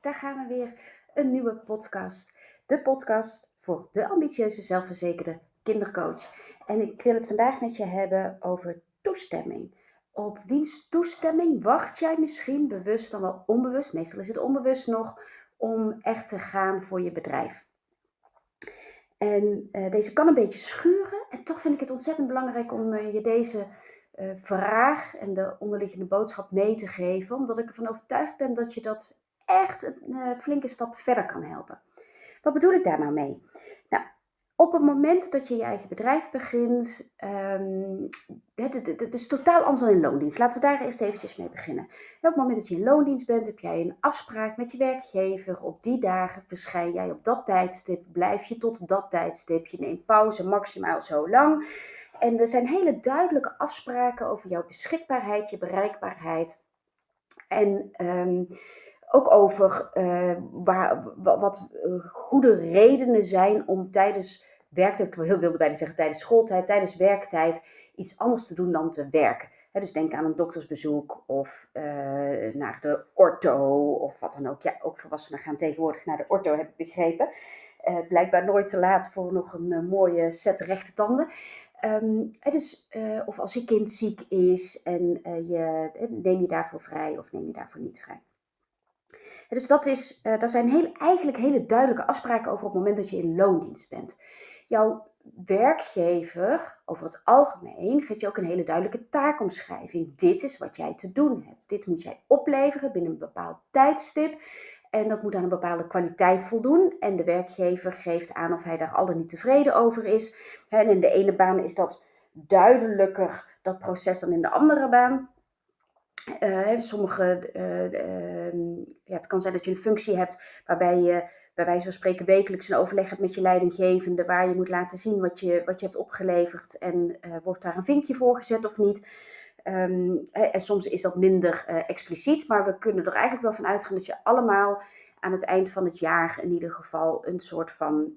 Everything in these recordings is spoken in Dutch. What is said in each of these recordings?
daar gaan we weer. Een nieuwe podcast. De podcast voor de ambitieuze, zelfverzekerde kindercoach. En ik wil het vandaag met je hebben over toestemming. Op wiens toestemming wacht jij misschien bewust dan wel onbewust, meestal is het onbewust nog, om echt te gaan voor je bedrijf? En uh, deze kan een beetje schuren. En toch vind ik het ontzettend belangrijk om uh, je deze uh, vraag en de onderliggende boodschap mee te geven. Omdat ik ervan overtuigd ben dat je dat echt een flinke stap verder kan helpen. Wat bedoel ik daar nou mee? Nou, op het moment dat je je eigen bedrijf begint, um, het, is totaal anders dan in loondienst. Laten we daar eerst eventjes mee beginnen. op het moment dat je in loondienst bent, heb jij een afspraak met je werkgever. Op die dagen verschijn jij op dat tijdstip, blijf je tot dat tijdstip. Je neemt pauze maximaal zo lang. En er zijn hele duidelijke afspraken over jouw beschikbaarheid, je bereikbaarheid. En um, ook over uh, waar, wat uh, goede redenen zijn om tijdens werktijd, ik heel wilde bijna zeggen tijdens schooltijd, tijdens werktijd iets anders te doen dan te werken. dus denk aan een doktersbezoek of uh, naar de ortho of wat dan ook. Ja, ook volwassenen gaan tegenwoordig naar de ortho, heb ik begrepen. blijkbaar nooit te laat voor nog een mooie set rechte tanden. Um, of als je kind ziek is en je, neem je daarvoor vrij of neem je daarvoor niet vrij. Dus dat is, uh, zijn heel, eigenlijk hele duidelijke afspraken over op het moment dat je in loondienst bent. Jouw werkgever, over het algemeen, geeft je ook een hele duidelijke taakomschrijving. Dit is wat jij te doen hebt. Dit moet jij opleveren binnen een bepaald tijdstip. En dat moet aan een bepaalde kwaliteit voldoen. En de werkgever geeft aan of hij daar al dan niet tevreden over is. En in de ene baan is dat duidelijker, dat proces, dan in de andere baan. Uh, sommige, uh, ja, het kan zijn dat je een functie hebt waarbij je bij wijze van spreken wekelijks een overleg hebt met je leidinggevende, waar je moet laten zien wat je, wat je hebt opgeleverd en uh, wordt daar een vinkje voor gezet of niet. Um, en soms is dat minder expliciet, maar we kunnen er eigenlijk wel van uitgaan dat je allemaal aan het eind van het jaar in ieder geval een soort van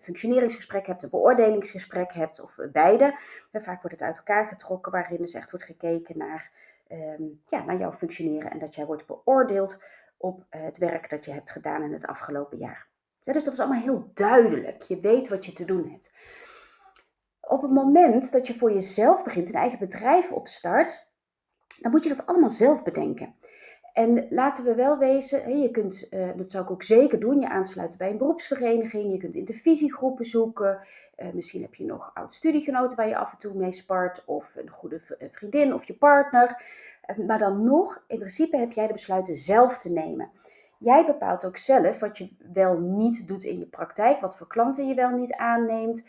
functioneringsgesprek hebt, een beoordelingsgesprek hebt of beide. Vaak wordt het uit elkaar getrokken waarin dus echt wordt gekeken naar Ehm, ja, naar jouw functioneren en dat jij wordt beoordeeld op eh, het werk dat je hebt gedaan in het afgelopen jaar. dus dat is allemaal heel duidelijk. Je weet wat je te doen hebt. Op het moment dat je voor jezelf begint, een eigen bedrijf opstart, dan moet je dat allemaal zelf bedenken. En laten we wel wezen, je kunt, uh, dat zou ik ook zeker doen, je aansluiten bij een beroepsvereniging, je kunt intervisiegroepen zoeken, uh, misschien heb je nog oud-studiegenoten waar je af en toe mee spart, of een goede vriendin of je partner. Uh, maar dan nog, in principe heb jij de besluiten zelf te nemen. Jij bepaalt ook zelf wat je wel niet doet in je praktijk, wat voor klanten je wel niet aanneemt,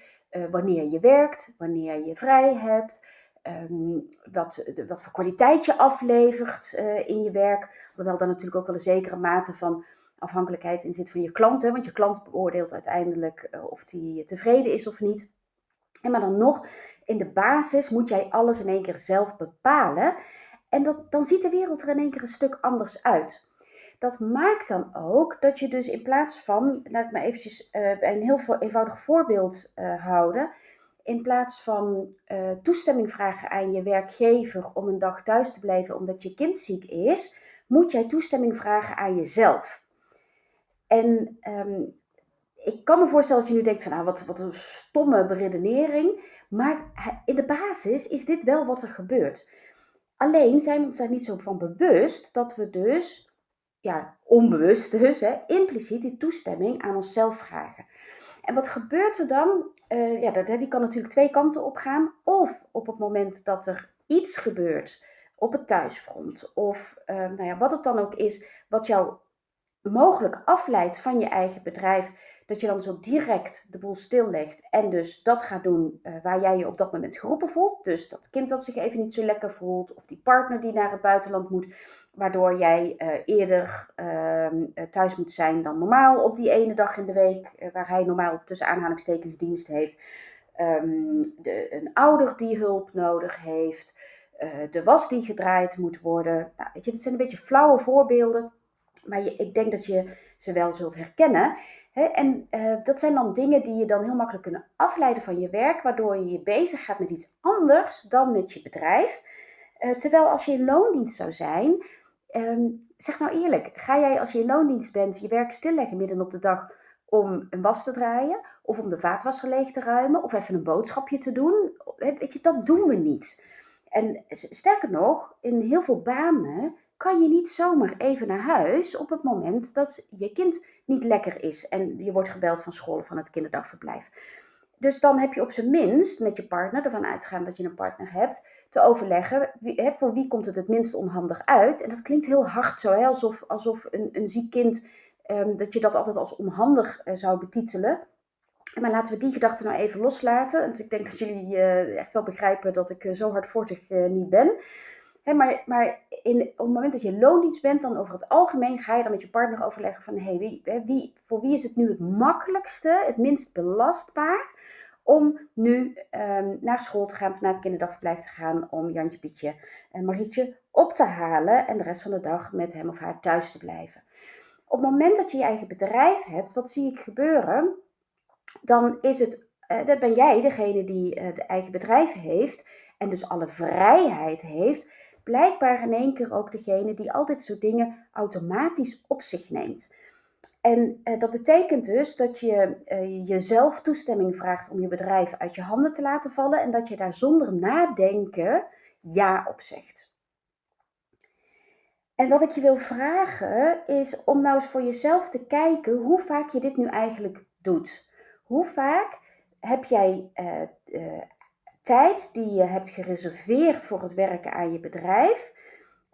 wanneer je werkt, wanneer je vrij hebt. Um, wat, wat voor kwaliteit je aflevert uh, in je werk. Hoewel dan natuurlijk ook wel een zekere mate van afhankelijkheid in zit van je klant. Hè, want je klant beoordeelt uiteindelijk uh, of die tevreden is of niet. En maar dan nog, in de basis moet jij alles in één keer zelf bepalen. En dat, dan ziet de wereld er in één keer een stuk anders uit. Dat maakt dan ook dat je dus in plaats van, laat ik maar eventjes uh, een heel eenvoudig voorbeeld houden in plaats van uh, toestemming vragen aan je werkgever om een dag thuis te blijven omdat je kind ziek is, moet jij toestemming vragen aan jezelf. En um, ik kan me voorstellen dat je nu denkt van nou, wat, wat een stomme beredenering. Maar in de basis is dit wel wat er gebeurt. Alleen zijn we ons daar niet zo van bewust dat we dus, ja, onbewust dus, hè, impliciet die toestemming aan onszelf vragen. En wat gebeurt er dan? Uh, ja, die kan natuurlijk twee kanten op gaan. Of op het moment dat er iets gebeurt op het thuisfront, of uh, nou ja, wat het dan ook is, wat jou mogelijk afleidt van je eigen bedrijf, dat je dan zo direct de boel stillegt en dus dat gaat doen uh, waar jij je op dat moment geroepen voelt. Dus dat kind dat zich even niet zo lekker voelt, of die partner die naar het buitenland moet, waardoor jij uh, eerder uh, thuis moet zijn dan normaal op die ene dag in de week, waar hij normaal tussen aanhalingstekens dienst heeft. Um, de, een ouder die hulp nodig heeft, de was die gedraaid moet worden. Nou, weet je, dit zijn een beetje flauwe voorbeelden maar ik denk dat je ze wel zult herkennen. En uh, dat zijn dan dingen die je dan heel makkelijk kunnen afleiden van je werk, waardoor je je bezig gaat met iets anders dan met je bedrijf. Uh, terwijl als je in loondienst zou zijn, Ehm, zeg nou eerlijk, ga jij als je in loondienst bent je werk stilleggen midden op de dag om een was te draaien, of om de vaatwasser leeg te ruimen, of even een boodschapje te doen? Weet je, dat doen we niet. En sterker nog, in heel veel banen kan je niet zomaar even naar huis op het moment dat je kind niet lekker is en je wordt gebeld van school van het kinderdagverblijf. Dus dan heb je op zijn minst met je partner, ervan uitgaan dat je een partner hebt, te overleggen wie, voor wie komt het het minst onhandig uit. En dat klinkt heel hard zo, hè, alsof, alsof een, een ziek kind, ehm, dat je dat altijd als onhandig uh, zou betitelen. Maar laten we die gedachte nou even loslaten. Want ik denk dat jullie uh, echt wel begrijpen dat ik uh, zo hardvoortig niet ben. Hè, maar maar op het moment dat je loondienst bent, dan over het algemeen ga je dan met je partner overleggen van hey, wie, wie, voor wie is het nu het makkelijkste, het minst belastbaar om nu um, naar school te gaan of naar het kinderdagverblijf te gaan om Jantje, Pietje en Marietje op te halen en de rest van de dag met hem of haar thuis te blijven. Op het moment dat je je eigen bedrijf hebt, wat zie ik gebeuren? Dan is het, uh, dan ben jij degene die uh, de eigen bedrijf heeft en dus alle vrijheid heeft blijkbaar in één keer ook degene die al dit soort dingen automatisch op zich neemt. En eh, dat betekent dus dat je uh, jezelf toestemming vraagt om je bedrijf uit je handen te laten vallen en dat je daar zonder nadenken ja op zegt. En wat ik je wil vragen is om nou eens voor jezelf te kijken hoe vaak je dit nu eigenlijk doet. Hoe vaak heb jij uh, tijd die je hebt gereserveerd voor het werken aan je bedrijf,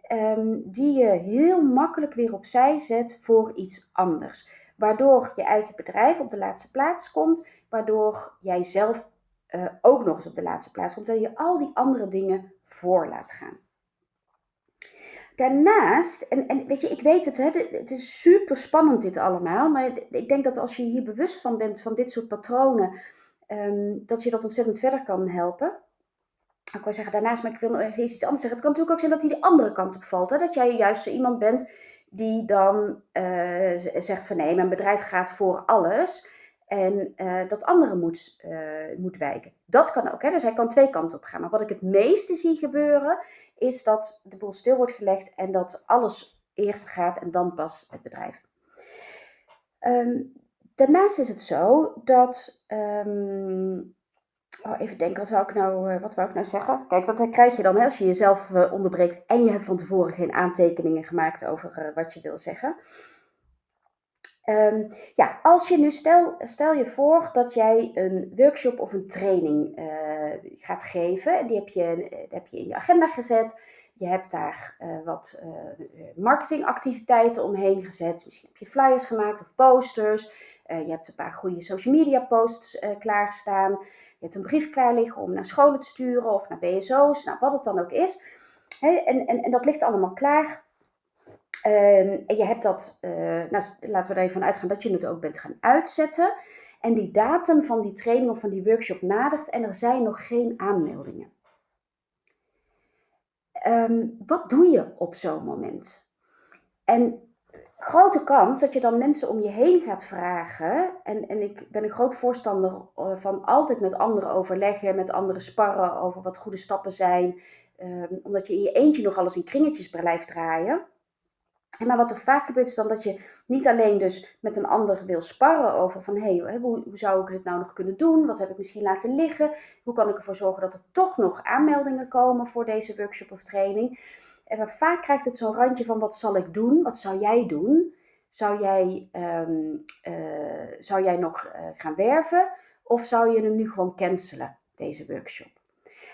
ehm, die je heel makkelijk weer opzij zet voor iets anders. Waardoor je eigen bedrijf op de laatste plaats komt, waardoor jij zelf uh, ook nog eens op de laatste plaats komt, terwijl je al die andere dingen voor laat gaan. Daarnaast, en, en weet je, ik weet het, hè, het is super spannend dit allemaal, maar ik denk dat als je hier bewust van bent, van dit soort patronen, um, dat je dat ontzettend verder kan helpen. Ik wil zeggen daarnaast, maar ik wil nog eens iets anders zeggen. Het kan natuurlijk ook zijn dat hij de andere kant op valt. Hè? Dat jij juist zo iemand bent die dan uh, zegt van nee, mijn bedrijf gaat voor alles. En uh, dat andere moet, uh, moet wijken. Dat kan ook. Hè? Dus hij kan twee kanten op gaan. Maar wat ik het meeste zie gebeuren, is dat de boel stil wordt gelegd en dat alles eerst gaat en dan pas het bedrijf. Um, Daarnaast is het zo dat. Um, oh, even denken, wat wou, ik nou, uh, wat wou ik nou zeggen? Kijk, dat krijg je dan als je jezelf uh, onderbreekt en je hebt van tevoren geen aantekeningen gemaakt over uh, wat je wil zeggen. Um, ja, als je nu, stel, stel je voor dat jij een workshop of een training gaat geven. Die heb, je, heb je in je agenda gezet. Je hebt daar wat marketingactiviteiten omheen gezet. Misschien heb je flyers gemaakt of posters. Uh, je hebt een paar goede social media posts uh, klaarstaan. Je hebt een brief klaar liggen om naar scholen te sturen of naar BSO's, nou, wat het dan ook is. en, en, en dat ligt allemaal klaar. Um, en je hebt dat, uh, nou, laten we er even van uitgaan dat je het ook bent gaan uitzetten. En die datum van die training of van die workshop nadert en er zijn nog geen aanmeldingen. Um, wat doe je op zo'n moment? En grote kans dat je dan mensen om je heen gaat vragen. En, en ik ben een groot voorstander eh, van altijd met anderen overleggen, met anderen sparren over wat goede stappen zijn. Um, omdat je in je eentje nog alles in kringetjes blijft draaien. Maar wat er vaak gebeurt is dan dat je niet alleen dus met een ander wil sparren over van hé, hey, hoe, hoe zou ik dit nou nog kunnen doen? Wat heb ik misschien laten liggen? Hoe kan ik ervoor zorgen dat er toch nog aanmeldingen komen voor deze workshop of training? En vaak krijgt het zo'n randje van wat zal ik doen? Wat zou jij doen? Zou jij, um, uh, zou jij nog uh, gaan werven? Of zou je hem nu gewoon cancelen, deze workshop?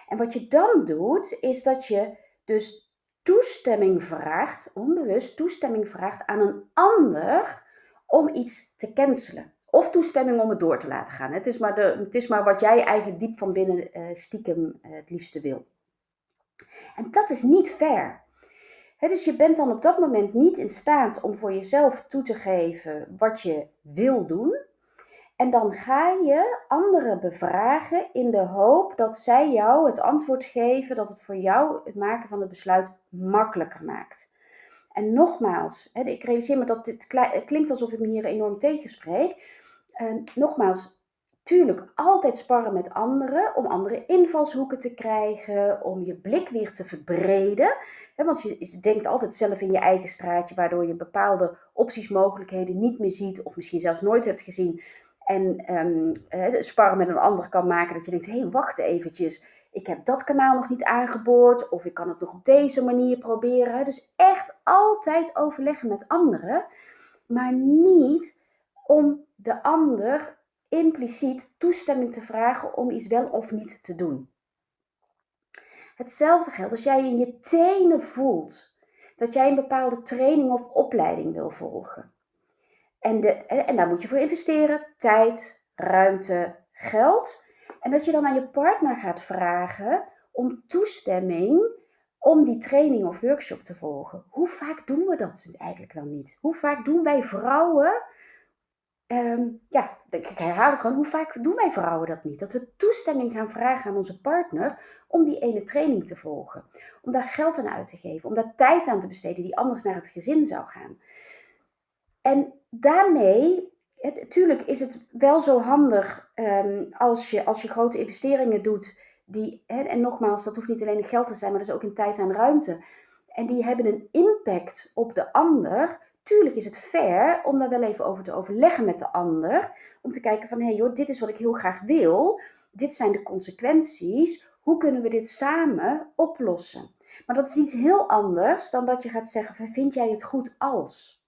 En wat je dan doet, is dat je dus toestemming vraagt, onbewust toestemming vraagt aan een ander om iets te cancelen. Of toestemming om het door te laten gaan. Het is maar, de, het is maar wat jij eigenlijk diep van binnen uh, stiekem het liefste wil. En dat is niet fair dus je bent dan op dat moment niet in staat om voor jezelf toe te geven wat je wil doen. En dan ga je anderen bevragen in de hoop dat zij jou het antwoord geven dat het voor jou het maken van het besluit makkelijker maakt. En nogmaals, ik realiseer me dat dit klinkt alsof ik me hier enorm tegenspreek. Nogmaals, tuurlijk altijd sparren met anderen om andere invalshoeken te krijgen, om je blik weer te verbreden. want je denkt altijd zelf in je eigen straatje, waardoor je bepaalde opties, mogelijkheden niet meer ziet, of misschien zelfs nooit hebt gezien. En um, sparren met een ander kan maken dat je denkt: hé, hey, wacht eventjes. Ik heb dat kanaal nog niet aangeboord, of ik kan het nog op deze manier proberen. Dus echt altijd overleggen met anderen, maar niet om de ander impliciet toestemming te vragen om iets wel of niet te doen. Hetzelfde geldt als jij in je tenen voelt dat jij een bepaalde training of opleiding wil volgen. En, de, en daar moet je voor investeren: tijd, ruimte, geld. En dat je dan aan je partner gaat vragen om toestemming om die training of workshop te volgen. Hoe vaak doen we dat eigenlijk wel niet? Hoe vaak doen wij vrouwen Ehm, ja, ik herhaal het gewoon. Hoe vaak doen wij vrouwen dat niet? Dat we toestemming gaan vragen aan onze partner om die ene training te volgen. Om daar geld aan uit te geven. Om daar tijd aan te besteden die anders naar het gezin zou gaan. En daarmee, natuurlijk is het wel zo handig um, als, je, als je grote investeringen doet. Die, en nogmaals, dat hoeft niet alleen in geld te zijn, maar dat is ook in tijd en ruimte. En die hebben een impact op de ander Tuurlijk is het fair om daar wel even over te overleggen met de ander. Om te kijken van, hé hey joh, dit is wat ik heel graag wil. Dit zijn de consequenties. Hoe kunnen we dit samen oplossen? Maar dat is iets heel anders dan dat je gaat zeggen, vind jij het goed als?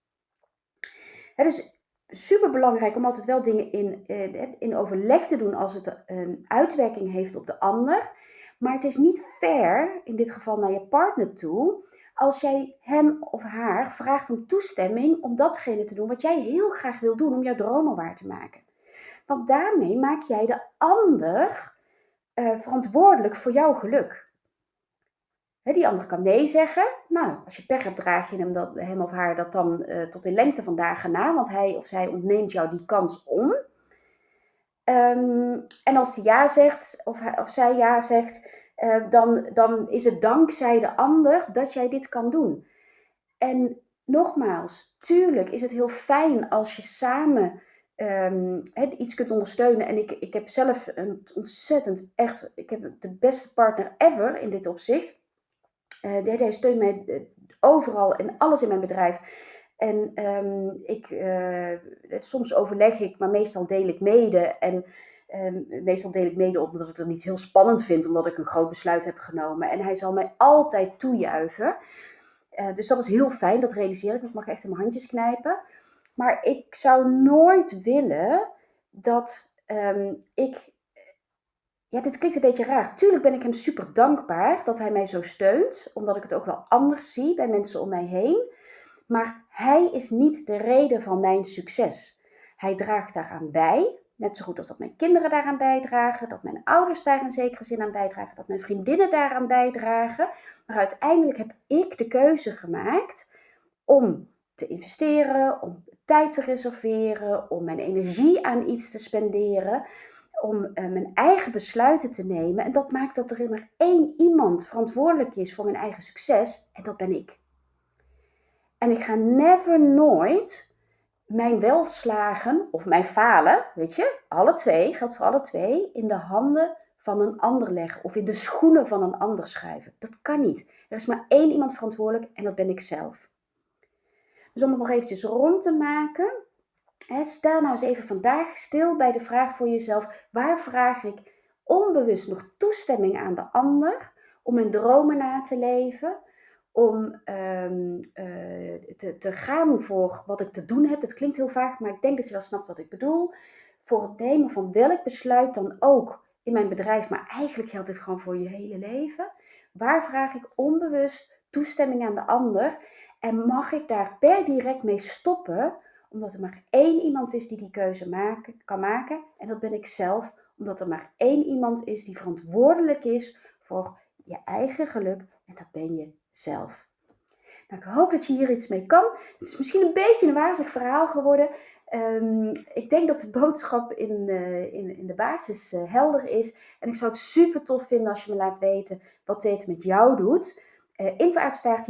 Het dus super belangrijk om altijd wel dingen in, eh, in overleg te doen als het een uitwerking heeft op de ander. Maar het is niet fair, in dit geval naar je partner toe, als jij hem of haar vraagt om toestemming om datgene te doen wat jij heel graag wil doen om jouw dromen waar te maken. Want daarmee maak jij de ander uh, verantwoordelijk voor jouw geluk. die ander kan nee zeggen. Nou, als je pech hebt, draag je hem, dat, hem of haar dat dan uh, tot in lengte van dagen na, want hij of zij ontneemt jou die kans om. Um, en als hij ja zegt, of, hij, of zij ja zegt, uh, dan, dan is het dankzij de ander dat jij dit kan doen. En nogmaals, tuurlijk is het heel fijn als je samen um, iets kunt ondersteunen. En ik, ik heb zelf een ontzettend, echt, ik heb de beste partner ever in dit opzicht. Hij steunt mij eh, overal en alles in mijn bedrijf. En um, ik, soms overleg ik, maar meestal deel ik mede. En Um, meestal deel ik mede op omdat ik het niet heel spannend vind, omdat ik een groot besluit heb genomen. En hij zal mij altijd toejuichen. Uh, dus dat is heel fijn, dat realiseer ik. Ik mag echt in mijn handjes knijpen. Maar ik zou nooit willen dat um, ik. Ja, dit klinkt een beetje raar. Tuurlijk ben ik hem super dankbaar dat hij mij zo steunt, omdat ik het ook wel anders zie bij mensen om mij heen. Maar hij is niet de reden van mijn succes. Hij draagt daaraan bij, Net zo goed als dat mijn kinderen daaraan bijdragen, dat mijn ouders daar in zekere zin aan bijdragen, dat mijn vriendinnen daaraan bijdragen. Maar uiteindelijk heb ik de keuze gemaakt om te investeren, om tijd te reserveren, om mijn energie aan iets te spenderen, om uh, mijn eigen besluiten te nemen. En dat maakt dat er maar één iemand verantwoordelijk is voor mijn eigen succes, en dat ben ik. En ik ga never nooit mijn welslagen of mijn falen, weet je, alle twee, geldt voor alle twee, in de handen van een ander leggen of in de schoenen van een ander schuiven. Dat kan niet. Er is maar één iemand verantwoordelijk en dat ben ik zelf. Dus om het nog eventjes rond te maken, hè, stel nou eens even vandaag stil bij de vraag voor jezelf, waar vraag ik onbewust nog toestemming aan de ander om mijn dromen na te leven? Om um, te, te gaan voor wat ik te doen heb. Dat klinkt heel vaag, maar ik denk dat je wel snapt wat ik bedoel. Voor het nemen van welk besluit dan ook in mijn bedrijf, maar eigenlijk geldt dit gewoon voor je hele leven. Waar vraag ik onbewust toestemming aan de ander? En mag ik daar per direct mee stoppen, omdat er maar één iemand is die die keuze maken, kan maken? En dat ben ik zelf, omdat er maar één iemand is die verantwoordelijk is voor je eigen geluk. En dat ben je zelf. Nou, ik hoop dat je hier iets mee kan. Het is misschien een beetje een wazig verhaal geworden. Um, ik denk dat de boodschap in, uh, in, in de basis uh, helder is. En ik zou het super tof vinden als je me laat weten wat dit met jou doet. Uh, info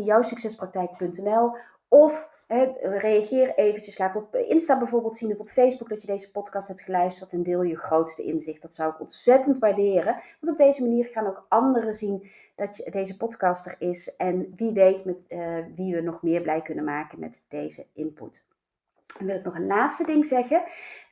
jouwsuccespraktijk.nl of reageer eventjes, laat op Insta bijvoorbeeld zien of op Facebook dat je deze podcast hebt geluisterd en deel je grootste inzicht. Dat zou ik ontzettend waarderen, want op deze manier gaan ook anderen zien dat je, deze podcast er is en wie weet met uh, wie we nog meer blij kunnen maken met deze input. Dan wil ik nog een laatste ding zeggen.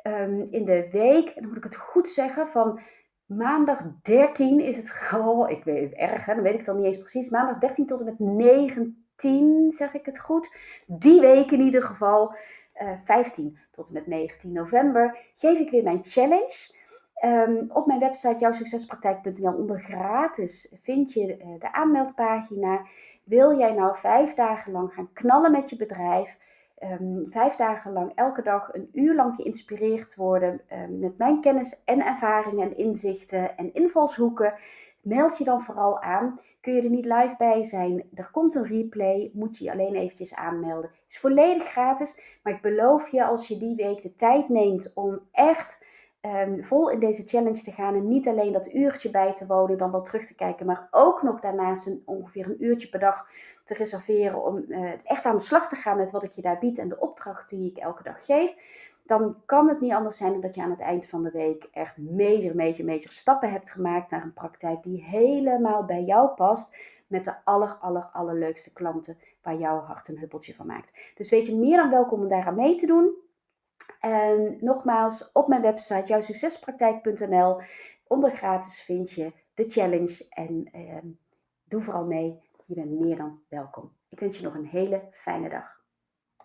Um, in de week, en dan moet ik het goed zeggen, van maandag 13 is het, oh ik weet het erg, dan weet ik het dan niet eens precies, maandag 13 tot en met 19 10, zeg ik het goed. Die week in ieder geval, uh, eh, 15 tot en met 19 november, geef ik weer mijn challenge. Um, op mijn website jouwsuccespraktijk.nl onder gratis vind je uh, de aanmeldpagina. Wil jij nou vijf dagen lang gaan knallen met je bedrijf? Um, vijf dagen lang elke dag een uur lang geïnspireerd worden um, met mijn kennis en ervaringen en inzichten en invalshoeken. Meld je dan vooral aan. Kun je er niet live bij zijn? Er komt een replay. Moet je je alleen eventjes aanmelden. Het is volledig gratis. Maar ik beloof je, als je die week de tijd neemt om echt um, vol in deze challenge te gaan. En niet alleen dat uurtje bij te wonen, dan wel terug te kijken. Maar ook nog daarnaast een, ongeveer een uurtje per dag te reserveren. Om uh, echt aan de slag te gaan met wat ik je daar bied en de opdracht die ik elke dag geef dan kan het niet anders zijn dat je aan het eind van de week echt major, major stappen hebt gemaakt naar een praktijk die helemaal bij jou past. Met de aller, aller, allerleukste klanten waar jouw hart een huppeltje van maakt. Dus weet je meer dan welkom om daaraan mee te doen. En nogmaals, op mijn website jouwsuccespraktijk.nl onder gratis vind je de challenge. En eh, doe vooral mee. Je bent meer dan welkom. Ik wens je nog een hele fijne dag.